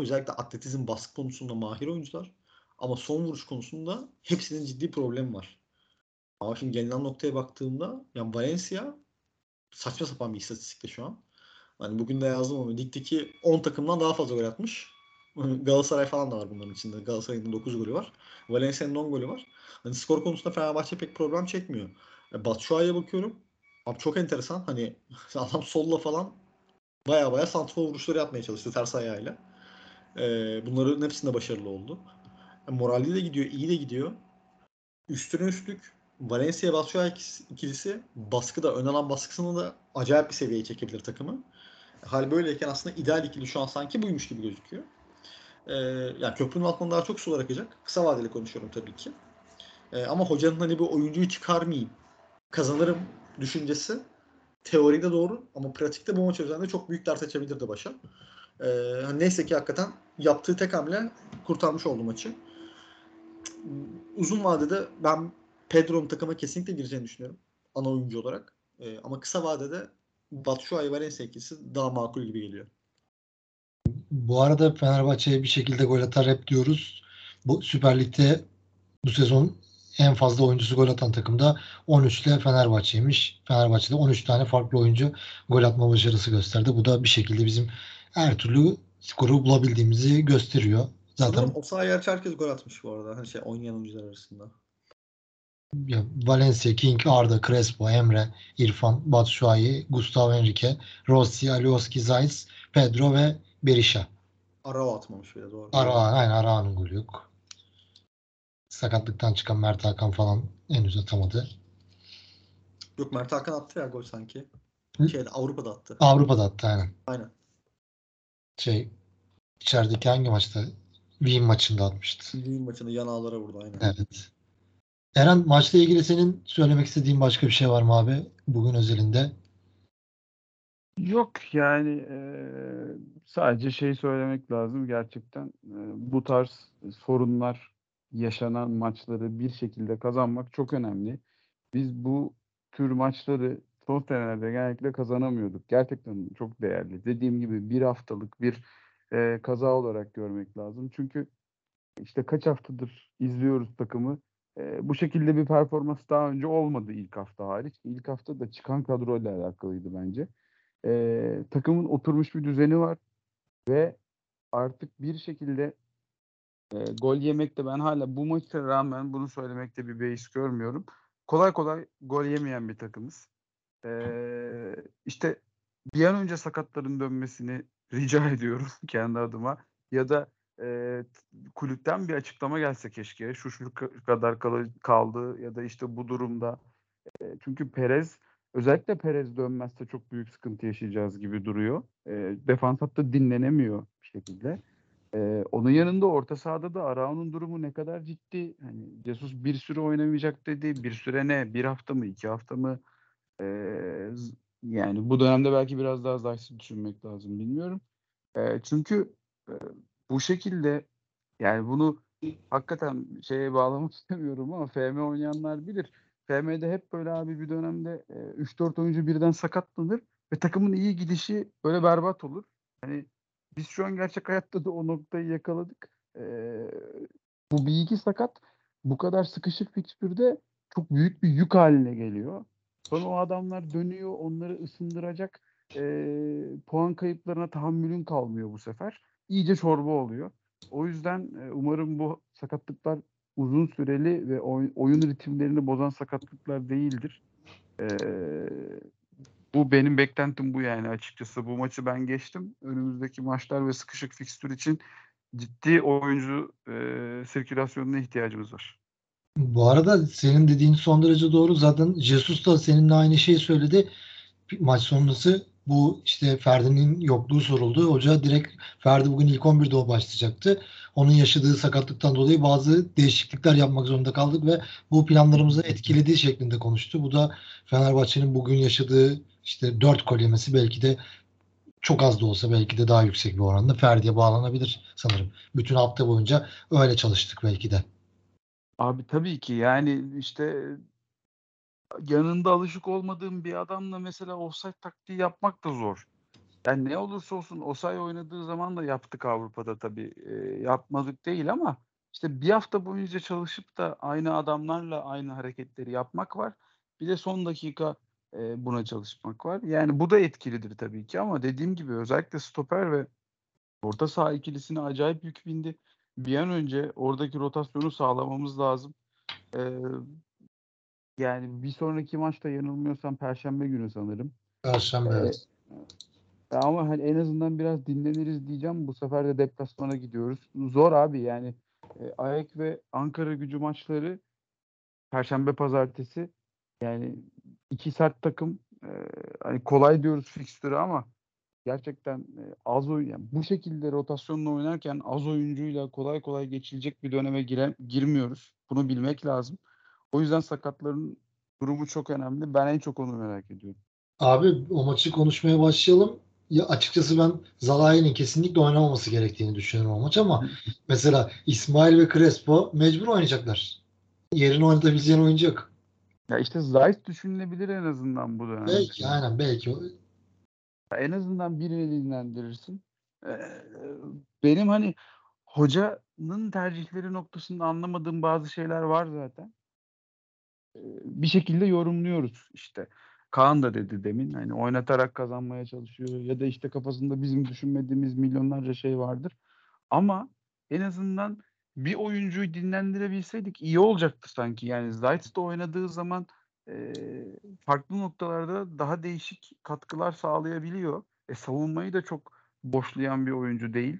özellikle atletizm baskı konusunda mahir oyuncular. Ama son vuruş konusunda hepsinin ciddi problemi var. Ama şimdi gelinen noktaya baktığımda yani Valencia saçma sapan bir istatistikte şu an. Hani bugün de yazdım onu. Ligdeki 10 takımdan daha fazla gol atmış. Galatasaray falan da var bunların içinde. Galatasaray'ın 9 golü var. Valencia'nın 10 golü var. Hani skor konusunda Fenerbahçe pek problem çekmiyor. E, Batshuayi'ye bakıyorum. Abi çok enteresan. Hani [LAUGHS] adam solla falan baya baya santrfor vuruşları yapmaya çalıştı ters ayağıyla. E, bunların hepsinde başarılı oldu. Moralli de gidiyor, iyi de gidiyor. Üstüne üstlük Valencia Batshuayi ikilisi baskıda, ön alan baskısını da acayip bir seviyeye çekebilir takımı. Hal böyleyken aslında ideal ikili şu an sanki buymuş gibi gözüküyor. Ee, yani köprünün altından daha çok sular akacak. Kısa vadeli konuşuyorum tabii ki. Ee, ama hocanın hani bu oyuncuyu çıkarmayayım, kazanırım düşüncesi teoride doğru ama pratikte bu maç üzerinde çok büyük dert açabilirdi başa. Ee, neyse ki hakikaten yaptığı tek hamle kurtarmış oldu maçı uzun vadede ben Pedro'nun takıma kesinlikle gireceğini düşünüyorum. Ana oyuncu olarak. E, ama kısa vadede Batshuayi Valencia ikisi daha makul gibi geliyor. Bu arada Fenerbahçe'ye bir şekilde gol atar hep diyoruz. Bu Süper Lig'de bu sezon en fazla oyuncusu gol atan takımda 13 ile Fenerbahçe'ymiş. Fenerbahçe'de 13 tane farklı oyuncu gol atma başarısı gösterdi. Bu da bir şekilde bizim her türlü skoru bulabildiğimizi gösteriyor. Zaten o sahaya herkes gol atmış bu arada. Hani şey oynayan oyuncular arasında. Ya, Valencia, King, Arda, Crespo, Emre, İrfan, Batshuayi, Gustavo Henrique, Rossi, Alioski, Zayt, Pedro ve Berisha. Arao atmamış bile doğru. Arao, aynen Arao'nun golü yok. Sakatlıktan çıkan Mert Hakan falan henüz atamadı. Yok Mert Hakan attı ya gol sanki. Hı? Şeyde Avrupa'da attı. Avrupa'da attı aynen. Aynen. Şey içerideki hangi maçta? Wien maçında atmıştı. Wien maçında yan ağlara vurdu aynen. Evet. Eren maçla ilgili senin söylemek istediğin başka bir şey var mı abi bugün özelinde? Yok yani e, sadece şey söylemek lazım gerçekten e, bu tarz sorunlar yaşanan maçları bir şekilde kazanmak çok önemli. Biz bu tür maçları son senelerde genellikle kazanamıyorduk. Gerçekten çok değerli. Dediğim gibi bir haftalık bir e, kaza olarak görmek lazım. Çünkü işte kaç haftadır izliyoruz takımı. E, bu şekilde bir performans daha önce olmadı ilk hafta hariç. İlk hafta da çıkan kadroyla alakalıydı bence. E, takımın oturmuş bir düzeni var ve artık bir şekilde e, gol yemekte ben hala bu maça rağmen bunu söylemekte bir beis görmüyorum. Kolay kolay gol yemeyen bir takımız. E, işte bir an önce sakatların dönmesini rica [LAUGHS] ediyorum kendi adıma. Ya da e, kulüpten bir açıklama gelse keşke. Şu şu kadar kaldı ya da işte bu durumda. E, çünkü Perez özellikle Perez dönmezse çok büyük sıkıntı yaşayacağız gibi duruyor. E, defans hattı dinlenemiyor bir şekilde. Ee, onun yanında orta sahada da Arao'nun durumu ne kadar ciddi. Hani Jesus bir süre oynamayacak dedi. Bir süre ne? Bir hafta mı? iki hafta mı? Z- yani bu dönemde belki biraz daha Zayt'sı düşünmek lazım. Bilmiyorum. Ee, çünkü e, bu şekilde yani bunu hakikaten şeye bağlamak [LAUGHS] istemiyorum ama FM oynayanlar bilir. FM'de hep böyle abi bir dönemde e, 3-4 oyuncu birden sakatlanır ve takımın iyi gidişi böyle berbat olur. Hani biz şu an gerçek hayatta da o noktayı yakaladık. Ee, bu bir iki sakat bu kadar sıkışık fikstürde çok büyük bir yük haline geliyor. Sonra o adamlar dönüyor, onları ısındıracak ee, puan kayıplarına tahammülün kalmıyor bu sefer. İyice çorba oluyor. O yüzden e, umarım bu sakatlıklar uzun süreli ve oy- oyun ritimlerini bozan sakatlıklar değildir. Ee, bu benim beklentim bu yani açıkçası. Bu maçı ben geçtim. Önümüzdeki maçlar ve sıkışık fikstür için ciddi oyuncu e, sirkülasyonuna ihtiyacımız var. Bu arada senin dediğin son derece doğru. Zaten Jesus da seninle aynı şeyi söyledi. Maç sonrası bu işte Ferdi'nin yokluğu soruldu. Hoca direkt Ferdi bugün ilk 11'de o başlayacaktı. Onun yaşadığı sakatlıktan dolayı bazı değişiklikler yapmak zorunda kaldık ve bu planlarımızı etkilediği şeklinde konuştu. Bu da Fenerbahçe'nin bugün yaşadığı işte 4 gol yemesi belki de çok az da olsa belki de daha yüksek bir oranda Ferdi'ye bağlanabilir sanırım. Bütün hafta boyunca öyle çalıştık belki de. Abi tabii ki yani işte yanında alışık olmadığım bir adamla mesela offside taktiği yapmak da zor. Yani ne olursa olsun Osay oynadığı zaman da yaptık Avrupa'da tabii. E, yapmadık değil ama işte bir hafta boyunca çalışıp da aynı adamlarla aynı hareketleri yapmak var. Bir de son dakika e, buna çalışmak var. Yani bu da etkilidir tabii ki ama dediğim gibi özellikle stoper ve orta saha ikilisine acayip yük bindi. Bir an önce oradaki rotasyonu sağlamamız lazım. Ee, yani bir sonraki maçta yanılmıyorsam Perşembe günü sanırım. Perşembe Ee, evet. Ya Ama hani en azından biraz dinleniriz diyeceğim. Bu sefer de deplasmana gidiyoruz. Zor abi yani. E, Ayak ve Ankara gücü maçları Perşembe pazartesi yani iki sert takım e, hani kolay diyoruz fikstürü ama gerçekten e, az oyun yani bu şekilde rotasyonla oynarken az oyuncuyla kolay kolay geçilecek bir döneme gire, girmiyoruz. Bunu bilmek lazım. O yüzden sakatların durumu çok önemli. Ben en çok onu merak ediyorum. Abi o maçı konuşmaya başlayalım. Ya açıkçası ben Zalai'nin kesinlikle oynamaması gerektiğini düşünüyorum o maç ama mesela İsmail ve Crespo mecbur oynayacaklar. Yerini oynatabileceğin oyuncu yok. Ya işte Zayt düşünülebilir en azından bu dönemde. Belki aynen belki. Ya En azından birini dinlendirirsin. Ee, benim hani hocanın tercihleri noktasında anlamadığım bazı şeyler var zaten. Bir şekilde yorumluyoruz işte. Kaan da dedi demin hani oynatarak kazanmaya çalışıyor ya da işte kafasında bizim düşünmediğimiz milyonlarca şey vardır. Ama en azından bir oyuncuyu dinlendirebilseydik iyi olacaktı sanki. Yani Zayt da oynadığı zaman e, farklı noktalarda daha değişik katkılar sağlayabiliyor. E, savunmayı da çok boşlayan bir oyuncu değil.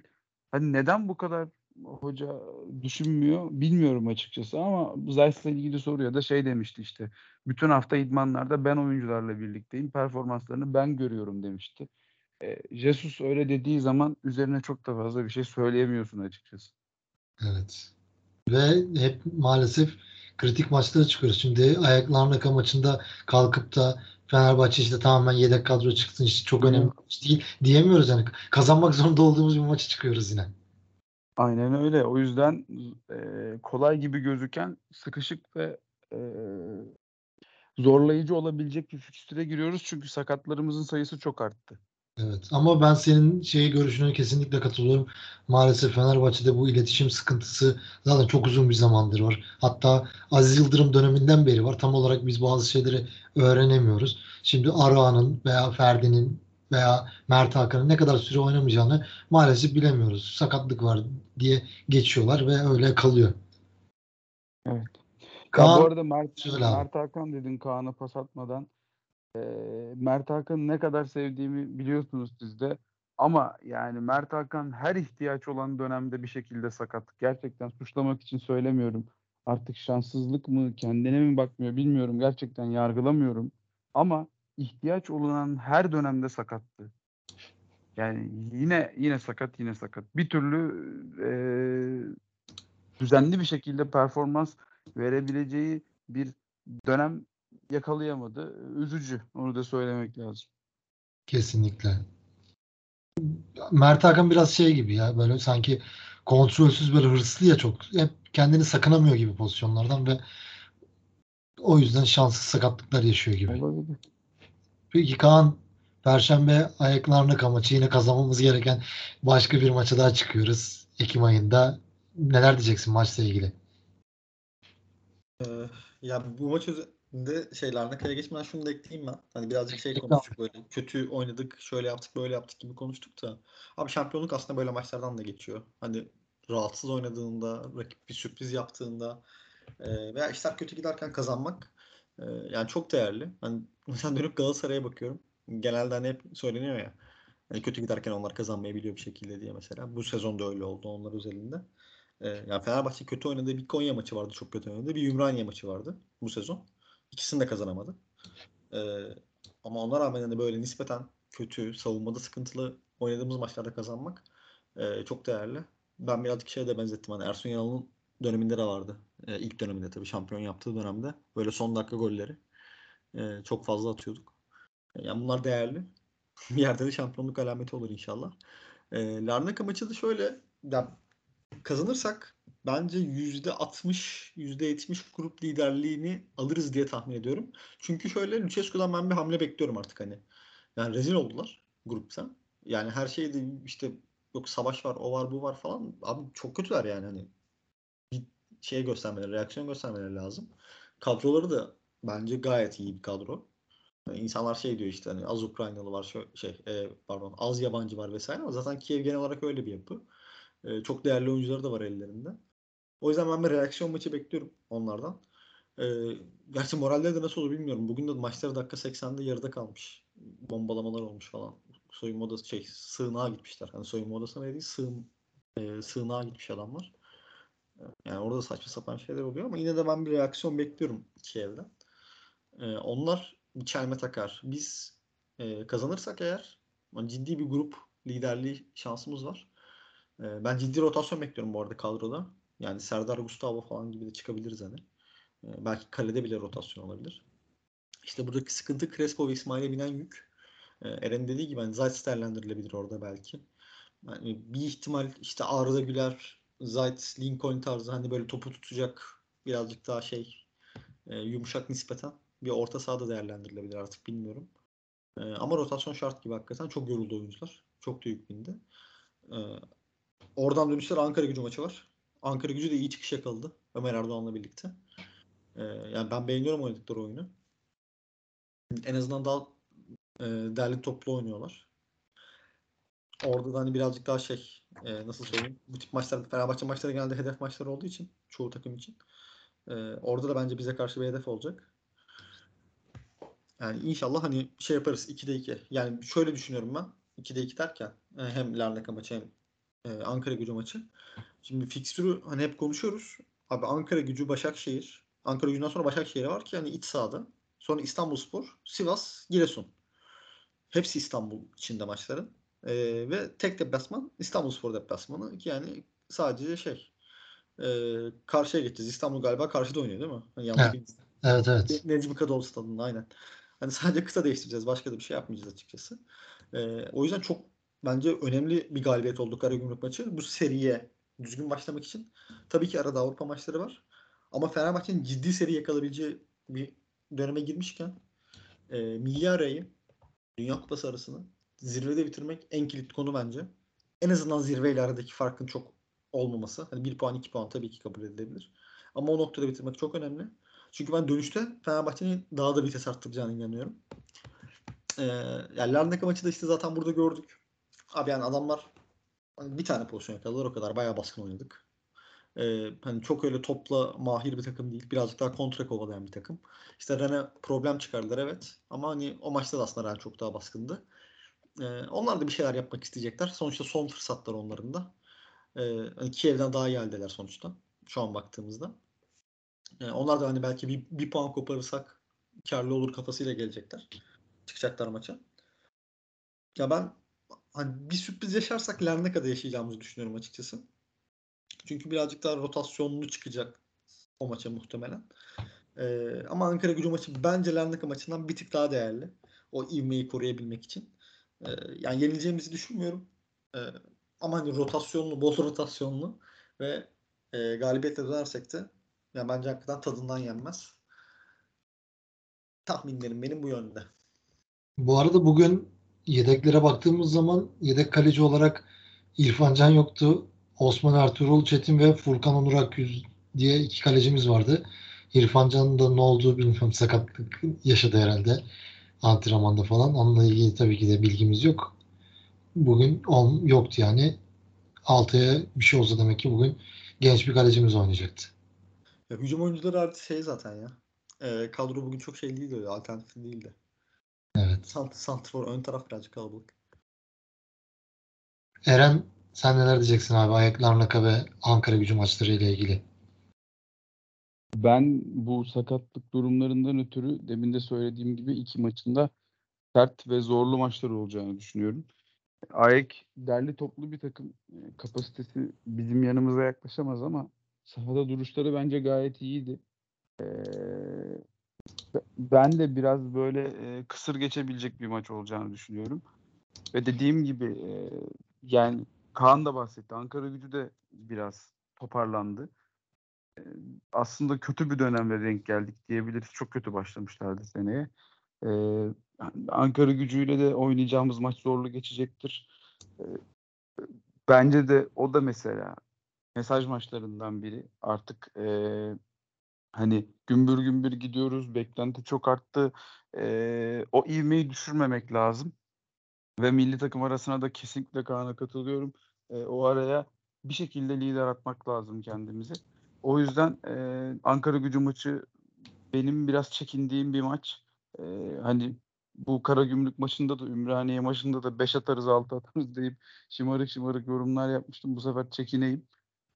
Hani neden bu kadar hoca düşünmüyor bilmiyorum açıkçası ama Zayt'la ilgili soruyor da şey demişti işte. Bütün hafta idmanlarda ben oyuncularla birlikteyim. Performanslarını ben görüyorum demişti. E, Jesus öyle dediği zaman üzerine çok da fazla bir şey söyleyemiyorsun açıkçası. Evet. Ve hep maalesef kritik maçlara çıkıyoruz. Şimdi Ayak Larnaka maçında kalkıp da Fenerbahçe işte tamamen yedek kadro çıksın işte çok önemli bir maç değil diyemiyoruz yani. Kazanmak zorunda olduğumuz bir maça çıkıyoruz yine. Aynen öyle. O yüzden e, kolay gibi gözüken sıkışık ve e, zorlayıcı olabilecek bir fikstüre giriyoruz. Çünkü sakatlarımızın sayısı çok arttı. Evet ama ben senin şey görüşüne kesinlikle katılıyorum. Maalesef Fenerbahçe'de bu iletişim sıkıntısı zaten çok uzun bir zamandır var. Hatta Aziz Yıldırım döneminden beri var. Tam olarak biz bazı şeyleri öğrenemiyoruz. Şimdi Arağan'ın veya Ferdi'nin veya Mert Hakan'ın ne kadar süre oynamayacağını maalesef bilemiyoruz. Sakatlık var diye geçiyorlar ve öyle kalıyor. Evet. Kaan, ya bu arada Mert. Mert Hakan dedin Kaan'a pas atmadan. E, Mert Hakan'ı ne kadar sevdiğimi biliyorsunuz siz de. Ama yani Mert Hakan her ihtiyaç olan dönemde bir şekilde sakat. Gerçekten suçlamak için söylemiyorum. Artık şanssızlık mı, kendine mi bakmıyor bilmiyorum. Gerçekten yargılamıyorum. Ama ihtiyaç olunan her dönemde sakattı. Yani yine yine sakat yine sakat. Bir türlü e, düzenli bir şekilde performans verebileceği bir dönem yakalayamadı. Üzücü. Onu da söylemek lazım. Kesinlikle. Mert Hakan biraz şey gibi ya böyle sanki kontrolsüz böyle hırslı ya çok. Hep kendini sakınamıyor gibi pozisyonlardan ve o yüzden şanssız sakatlıklar yaşıyor gibi. Olabilir. Peki Kaan Perşembe ayaklarına maçı yine kazanmamız gereken başka bir maça daha çıkıyoruz Ekim ayında. Neler diyeceksin maçla ilgili? Ee, ya bu maç üzerinde şeylerine kaya geçmeden şunu da ekleyeyim ben. Hani birazcık şey konuştuk böyle kötü oynadık, şöyle yaptık, böyle yaptık gibi konuştuk da. Abi şampiyonluk aslında böyle maçlardan da geçiyor. Hani rahatsız oynadığında, rakip bir sürpriz yaptığında e, veya işler kötü giderken kazanmak e, yani çok değerli. Hani mesela [LAUGHS] dönüp Galatasaray'a bakıyorum. Genelde hani hep söyleniyor ya. Hani kötü giderken onlar kazanmayabiliyor bir şekilde diye mesela. Bu sezonda öyle oldu onlar özelinde. Ee, yani Fenerbahçe kötü oynadığı bir Konya maçı vardı çok kötü oynadı. Bir Ümraniye maçı vardı bu sezon. İkisini de kazanamadı. Ee, ama ona rağmen hani böyle nispeten kötü, savunmada sıkıntılı oynadığımız maçlarda kazanmak e, çok değerli. Ben birazcık şeye de benzettim. Hani Ersun Yanal'ın döneminde de vardı. E, ilk döneminde tabii şampiyon yaptığı dönemde. Böyle son dakika golleri e, çok fazla atıyorduk. Yani bunlar değerli. [LAUGHS] bir yerde de şampiyonluk alameti olur inşallah. E, Larnaka maçı da şöyle ya kazanırsak bence %60, %70 grup liderliğini alırız diye tahmin ediyorum. Çünkü şöyle Lucescu'dan ben bir hamle bekliyorum artık hani. Yani rezil oldular grupta. Yani her şeyde işte yok savaş var, o var, bu var falan. Abi çok kötüler yani hani. Şey göstermeleri, reaksiyon göstermeleri lazım. Kadroları da bence gayet iyi bir kadro. Yani insanlar şey diyor işte hani az Ukraynalı var, şey e, pardon az yabancı var vesaire ama zaten Kiev genel olarak öyle bir yapı. E, çok değerli oyuncuları da var ellerinde. O yüzden ben bir reaksiyon maçı bekliyorum onlardan. E, gerçi moralleri de nasıl olur bilmiyorum. Bugün de maçları dakika 80'de yarıda kalmış. Bombalamalar olmuş falan. Soyunma odası şey sığınağa gitmişler. Hani soyunma odasına değil sığın, e, sığınağa gitmiş adamlar. Yani orada saçma sapan şeyler oluyor ama yine de ben bir reaksiyon bekliyorum Kiev'den. E, onlar bir çelme takar. Biz e, kazanırsak eğer ciddi bir grup liderliği şansımız var. E, ben ciddi rotasyon bekliyorum bu arada kadroda. Yani Serdar Gustavo falan gibi de çıkabiliriz hani. E, belki kalede bile rotasyon olabilir. İşte buradaki sıkıntı Crespo ve İsmail'e binen yük. E, Eren dediği gibi hani Zayt değerlendirilebilir orada belki. Yani bir ihtimal işte Arda Güler, Zayt, Lincoln tarzı hani böyle topu tutacak birazcık daha şey e, yumuşak nispeten bir orta sahada değerlendirilebilir artık bilmiyorum. E, ama rotasyon şart gibi hakikaten çok yoruldu oyuncular. Çok da yük bindi. E, oradan dönüşler Ankara gücü maçı var. Ankara gücü de iyi çıkış yakaladı. Ömer Erdoğan'la birlikte. E, yani ben beğeniyorum oynadıkları oyunu. En azından daha e, derli toplu oynuyorlar. Orada da hani birazcık daha şey e, nasıl söyleyeyim bu tip maçlar Fenerbahçe maçları genelde hedef maçları olduğu için çoğu takım için e, orada da bence bize karşı bir hedef olacak. Yani inşallah hani şey yaparız 2'de 2. Yani şöyle düşünüyorum ben. 2'de 2 derken e, hem Larnaka maçı hem e, Ankara gücü maçı. Şimdi fikstürü hani hep konuşuyoruz. Abi Ankara gücü Başakşehir. Ankara gücünden sonra Başakşehir var ki hani iç sahada. Sonra İstanbulspor, Sivas, Giresun. Hepsi İstanbul içinde maçların. E, ve tek deplasman İstanbulspor deplasmanı. Ki yani sadece şey e, karşıya geçeceğiz. İstanbul galiba karşıda oynuyor değil mi? Hani yanlış evet. Evet evet. Necmi Kadıoğlu stadında aynen. Hani sadece kısa değiştireceğiz. Başka da bir şey yapmayacağız açıkçası. Ee, o yüzden çok bence önemli bir galibiyet oldu Karagümrük maçı. Bu seriye düzgün başlamak için. Tabii ki arada Avrupa maçları var. Ama Fenerbahçe'nin ciddi seri yakalayabileceği bir döneme girmişken e, milli arayı Dünya Kupası arasını zirvede bitirmek en kilit konu bence. En azından zirveyle aradaki farkın çok olmaması. Hani 1 puan 2 puan tabii ki kabul edilebilir. Ama o noktada bitirmek çok önemli. Çünkü ben dönüşte Fenerbahçe'nin daha da vites arttıracağını inanıyorum. Ee, yani Larnaka maçı da işte zaten burada gördük. Abi yani adamlar hani bir tane pozisyon yakaladılar o kadar. Bayağı baskın oynadık. Ee, hani çok öyle topla mahir bir takım değil. Birazcık daha kontra kovalayan bir takım. İşte Rene problem çıkardılar evet. Ama hani o maçta da aslında Ren çok daha baskındı. Ee, onlar da bir şeyler yapmak isteyecekler. Sonuçta son fırsatlar onların da. Ee, hani Kiev'den daha iyi haldeler sonuçta. Şu an baktığımızda. Yani onlar da hani belki bir, bir puan koparırsak karlı olur kafasıyla gelecekler. Çıkacaklar maça. Ya ben hani bir sürpriz yaşarsak Lerneka'da yaşayacağımızı düşünüyorum açıkçası. Çünkü birazcık daha rotasyonlu çıkacak o maça muhtemelen. Ee, ama Ankara gücü maçı bence Lerneka maçından bir tık daha değerli. O ivmeyi koruyabilmek için. Ee, yani yenileceğimizi düşünmüyorum. Ee, ama hani rotasyonlu, bol [LAUGHS] rotasyonlu ve e, galibiyetle dönersek de yani bence hakikaten tadından yenmez. Tahminlerim benim bu yönde. Bu arada bugün yedeklere baktığımız zaman yedek kaleci olarak İrfan Can yoktu. Osman Ertuğrul Çetin ve Furkan Onur Akgüz diye iki kalecimiz vardı. İrfan Can'ın da ne olduğu bilmiyorum. Sakatlık yaşadı herhalde antrenmanda falan. Onunla ilgili tabii ki de bilgimiz yok. Bugün on, yoktu yani. Altıya bir şey olsa demek ki bugün genç bir kalecimiz oynayacaktı. Ya, hücum oyuncuları artık şey zaten ya. E, kadro bugün çok şey değildi öyle. Alternatif değildi. Evet. Sant Santrfor ön taraf birazcık kalabalık. Eren sen neler diyeceksin abi Ayak Larnaka ve Ankara gücü maçları ile ilgili? Ben bu sakatlık durumlarından ötürü demin de söylediğim gibi iki maçında sert ve zorlu maçlar olacağını düşünüyorum. AEK derli toplu bir takım. E, Kapasitesi bizim yanımıza yaklaşamaz ama sahada duruşları bence gayet iyiydi. Ee, be- ben de biraz böyle e, kısır geçebilecek bir maç olacağını düşünüyorum. Ve dediğim gibi e, yani Kaan da bahsetti. Ankara gücü de biraz toparlandı. Aslında kötü bir dönemle denk geldik diyebiliriz. Çok kötü başlamışlardı seneye. E, Ankara gücüyle de oynayacağımız maç zorlu geçecektir. E, bence de o da mesela mesaj maçlarından biri. Artık e, hani gümbür gümbür gidiyoruz. Beklenti çok arttı. E, o ivmeyi düşürmemek lazım. Ve milli takım arasına da kesinlikle Kaan'a katılıyorum. E, o araya bir şekilde lider atmak lazım kendimizi. O yüzden e, Ankara gücü maçı benim biraz çekindiğim bir maç. E, hani bu Karagümrük maçında da Ümraniye maçında da 5 atarız 6 atarız deyip şımarık şımarık yorumlar yapmıştım. Bu sefer çekineyim.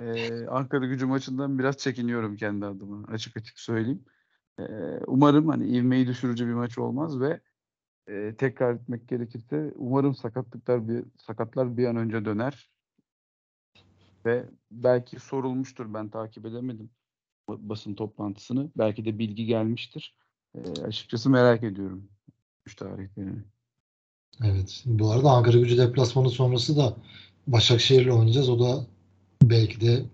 Ee, Ankara gücü maçından biraz çekiniyorum kendi adıma. Açık açık söyleyeyim. Ee, umarım hani ivmeyi düşürücü bir maç olmaz ve e, tekrar etmek gerekirse umarım sakatlıklar bir sakatlar bir an önce döner. Ve belki sorulmuştur ben takip edemedim ba- basın toplantısını. Belki de bilgi gelmiştir. Ee, açıkçası merak ediyorum üç tarihlerini. Evet. Bu arada Ankara gücü deplasmanı sonrası da Başakşehir'le oynayacağız. O da belki de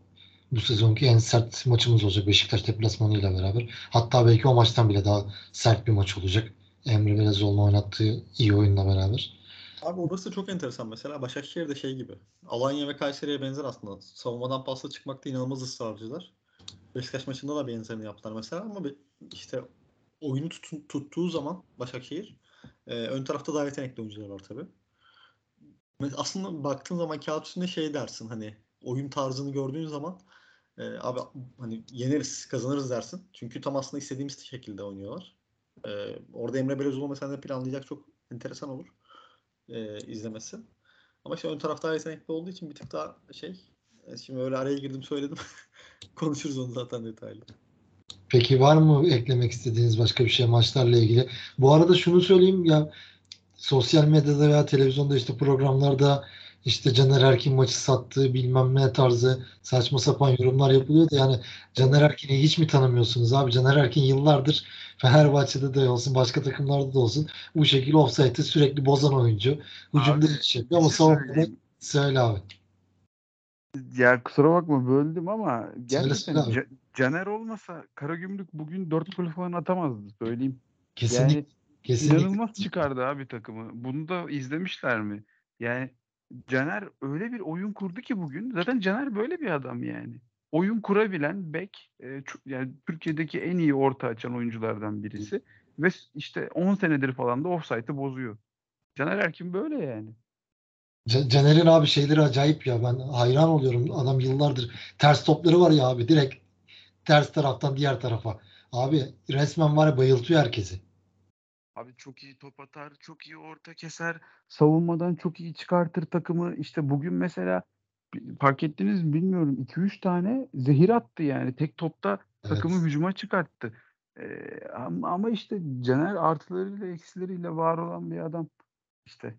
bu sezonki en sert maçımız olacak Beşiktaş deplasmanıyla beraber. Hatta belki o maçtan bile daha sert bir maç olacak. Emre Belezoğlu'nun oynattığı iyi oyunla beraber. Abi orası çok enteresan mesela. Başakşehir de şey gibi. Alanya ve Kayseri'ye benzer aslında. Savunmadan pasla çıkmakta inanılmaz ısrarcılar. Beşiktaş maçında da benzerini yaptılar mesela ama işte oyunu tutun- tuttuğu zaman Başakşehir e, ön tarafta daha yetenekli oyuncular var tabii. Aslında baktığın zaman kağıt üstünde şey dersin hani oyun tarzını gördüğün zaman e, abi hani yeneriz, kazanırız dersin. Çünkü tam aslında istediğimiz şekilde oynuyorlar. E, orada Emre Belözoğlu mesela planlayacak çok enteresan olur e, izlemesi. Ama işte ön taraf daha yetenekli olduğu için bir tık daha şey. e, Şimdi öyle araya girdim söyledim. [LAUGHS] Konuşuruz onu zaten detaylı. Peki var mı eklemek istediğiniz başka bir şey maçlarla ilgili? Bu arada şunu söyleyeyim ya sosyal medyada veya televizyonda işte programlarda işte Caner Erkin maçı sattığı bilmem ne tarzı saçma sapan yorumlar yapılıyor da yani Caner Erkin'i hiç mi tanımıyorsunuz abi? Caner Erkin yıllardır Fenerbahçe'de de olsun başka takımlarda da olsun bu şekilde offside'ı sürekli bozan oyuncu. Hücumda hiç yapıyor ama bir şey savunmada söyle abi. Ya kusura bakma böldüm ama gerçekten Caner olmasa Karagümrük bugün 4 gol falan atamazdı söyleyeyim. Kesinlikle. Yani kesinlikle. inanılmaz çıkardı abi takımı. Bunu da izlemişler mi? Yani Caner öyle bir oyun kurdu ki bugün. Zaten Caner böyle bir adam yani. Oyun kurabilen bek e, yani Türkiye'deki en iyi orta açan oyunculardan birisi ve işte 10 senedir falan da offside'ı bozuyor. Caner Erkin böyle yani. Ca- Caner'in abi şeyleri acayip ya. Ben hayran oluyorum. Adam yıllardır ters topları var ya abi. Direkt ters taraftan diğer tarafa. Abi resmen var ya bayıltıyor herkesi. Abi çok iyi top atar, çok iyi orta keser, savunmadan çok iyi çıkartır takımı. İşte bugün mesela fark ettiniz mi bilmiyorum 2-3 tane zehir attı yani. Tek topta takımı Evet. hücuma çıkarttı. Ee, ama, ama işte Caner artılarıyla eksileriyle var olan bir adam. İşte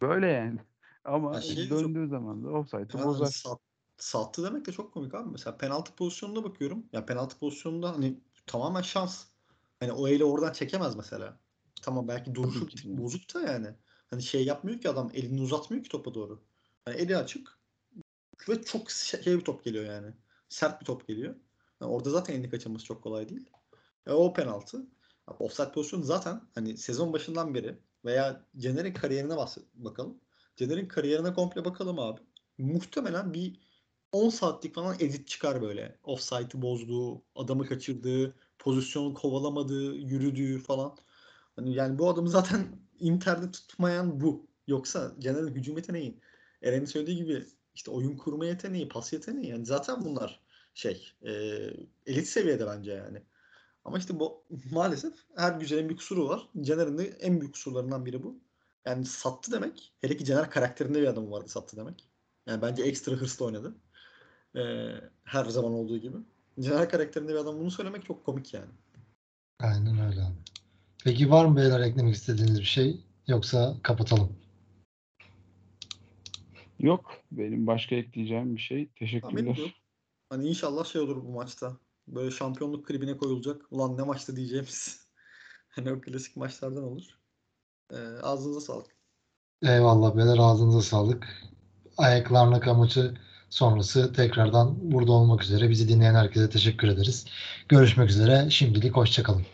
böyle yani. [LAUGHS] Ama Ya şey döndüğü zaman da offside'ı hani bozar. sat- sattı demek de çok komik abi. Mesela penaltı pozisyonuna bakıyorum. Ya penaltı pozisyonunda hani tamamen şans. Hani o eli oradan çekemez mesela. Tamam belki duruşu bozuk da yani. Hani şey yapmıyor ki adam elini uzatmıyor ki topa doğru. Hani eli açık ve çok şey bir top geliyor yani. Sert bir top geliyor. Yani orada zaten elini kaçırması çok kolay değil. E, o penaltı. Offside pozisyonu zaten hani sezon başından beri veya Caner'in kariyerine bakalım. Caner'in kariyerine komple bakalım abi. Muhtemelen bir 10 saatlik falan edit çıkar böyle. Offside'ı bozduğu, adamı kaçırdığı, pozisyonu kovalamadığı, yürüdüğü falan. Hani yani bu adamı zaten [LAUGHS] Inter'de tutmayan bu. Yoksa Caner'in hücum yeteneği, Eren'in söylediği gibi işte oyun kurma yeteneği, pas yeteneği yani zaten bunlar şey e, elit seviyede bence yani. Ama işte bu [LAUGHS] maalesef her güzelin bir kusuru var. Caner'in de en büyük kusurlarından biri bu. Yani sattı demek. Hele ki Caner karakterinde bir adam vardı sattı demek. Yani bence ekstra hırslı oynadı. Ee, her zaman olduğu gibi. Caner karakterinde bir adam bunu söylemek çok komik yani. Aynen öyle abi. Peki var mı beyler eklemek istediğiniz bir şey? Yoksa kapatalım. Yok. Benim başka ekleyeceğim bir şey. Teşekkürler. Hani inşallah şey olur bu maçta. Böyle şampiyonluk klibine koyulacak. Ulan ne maçtı diyeceğimiz. [LAUGHS] hani o klasik maçlardan olur. Ee, ağzınıza sağlık. Eyvallah beyler ağzınıza sağlık. Ayaklarına maçı sonrası tekrardan burada olmak üzere bizi dinleyen herkese teşekkür ederiz. Görüşmek üzere. Şimdilik hoşçakalın.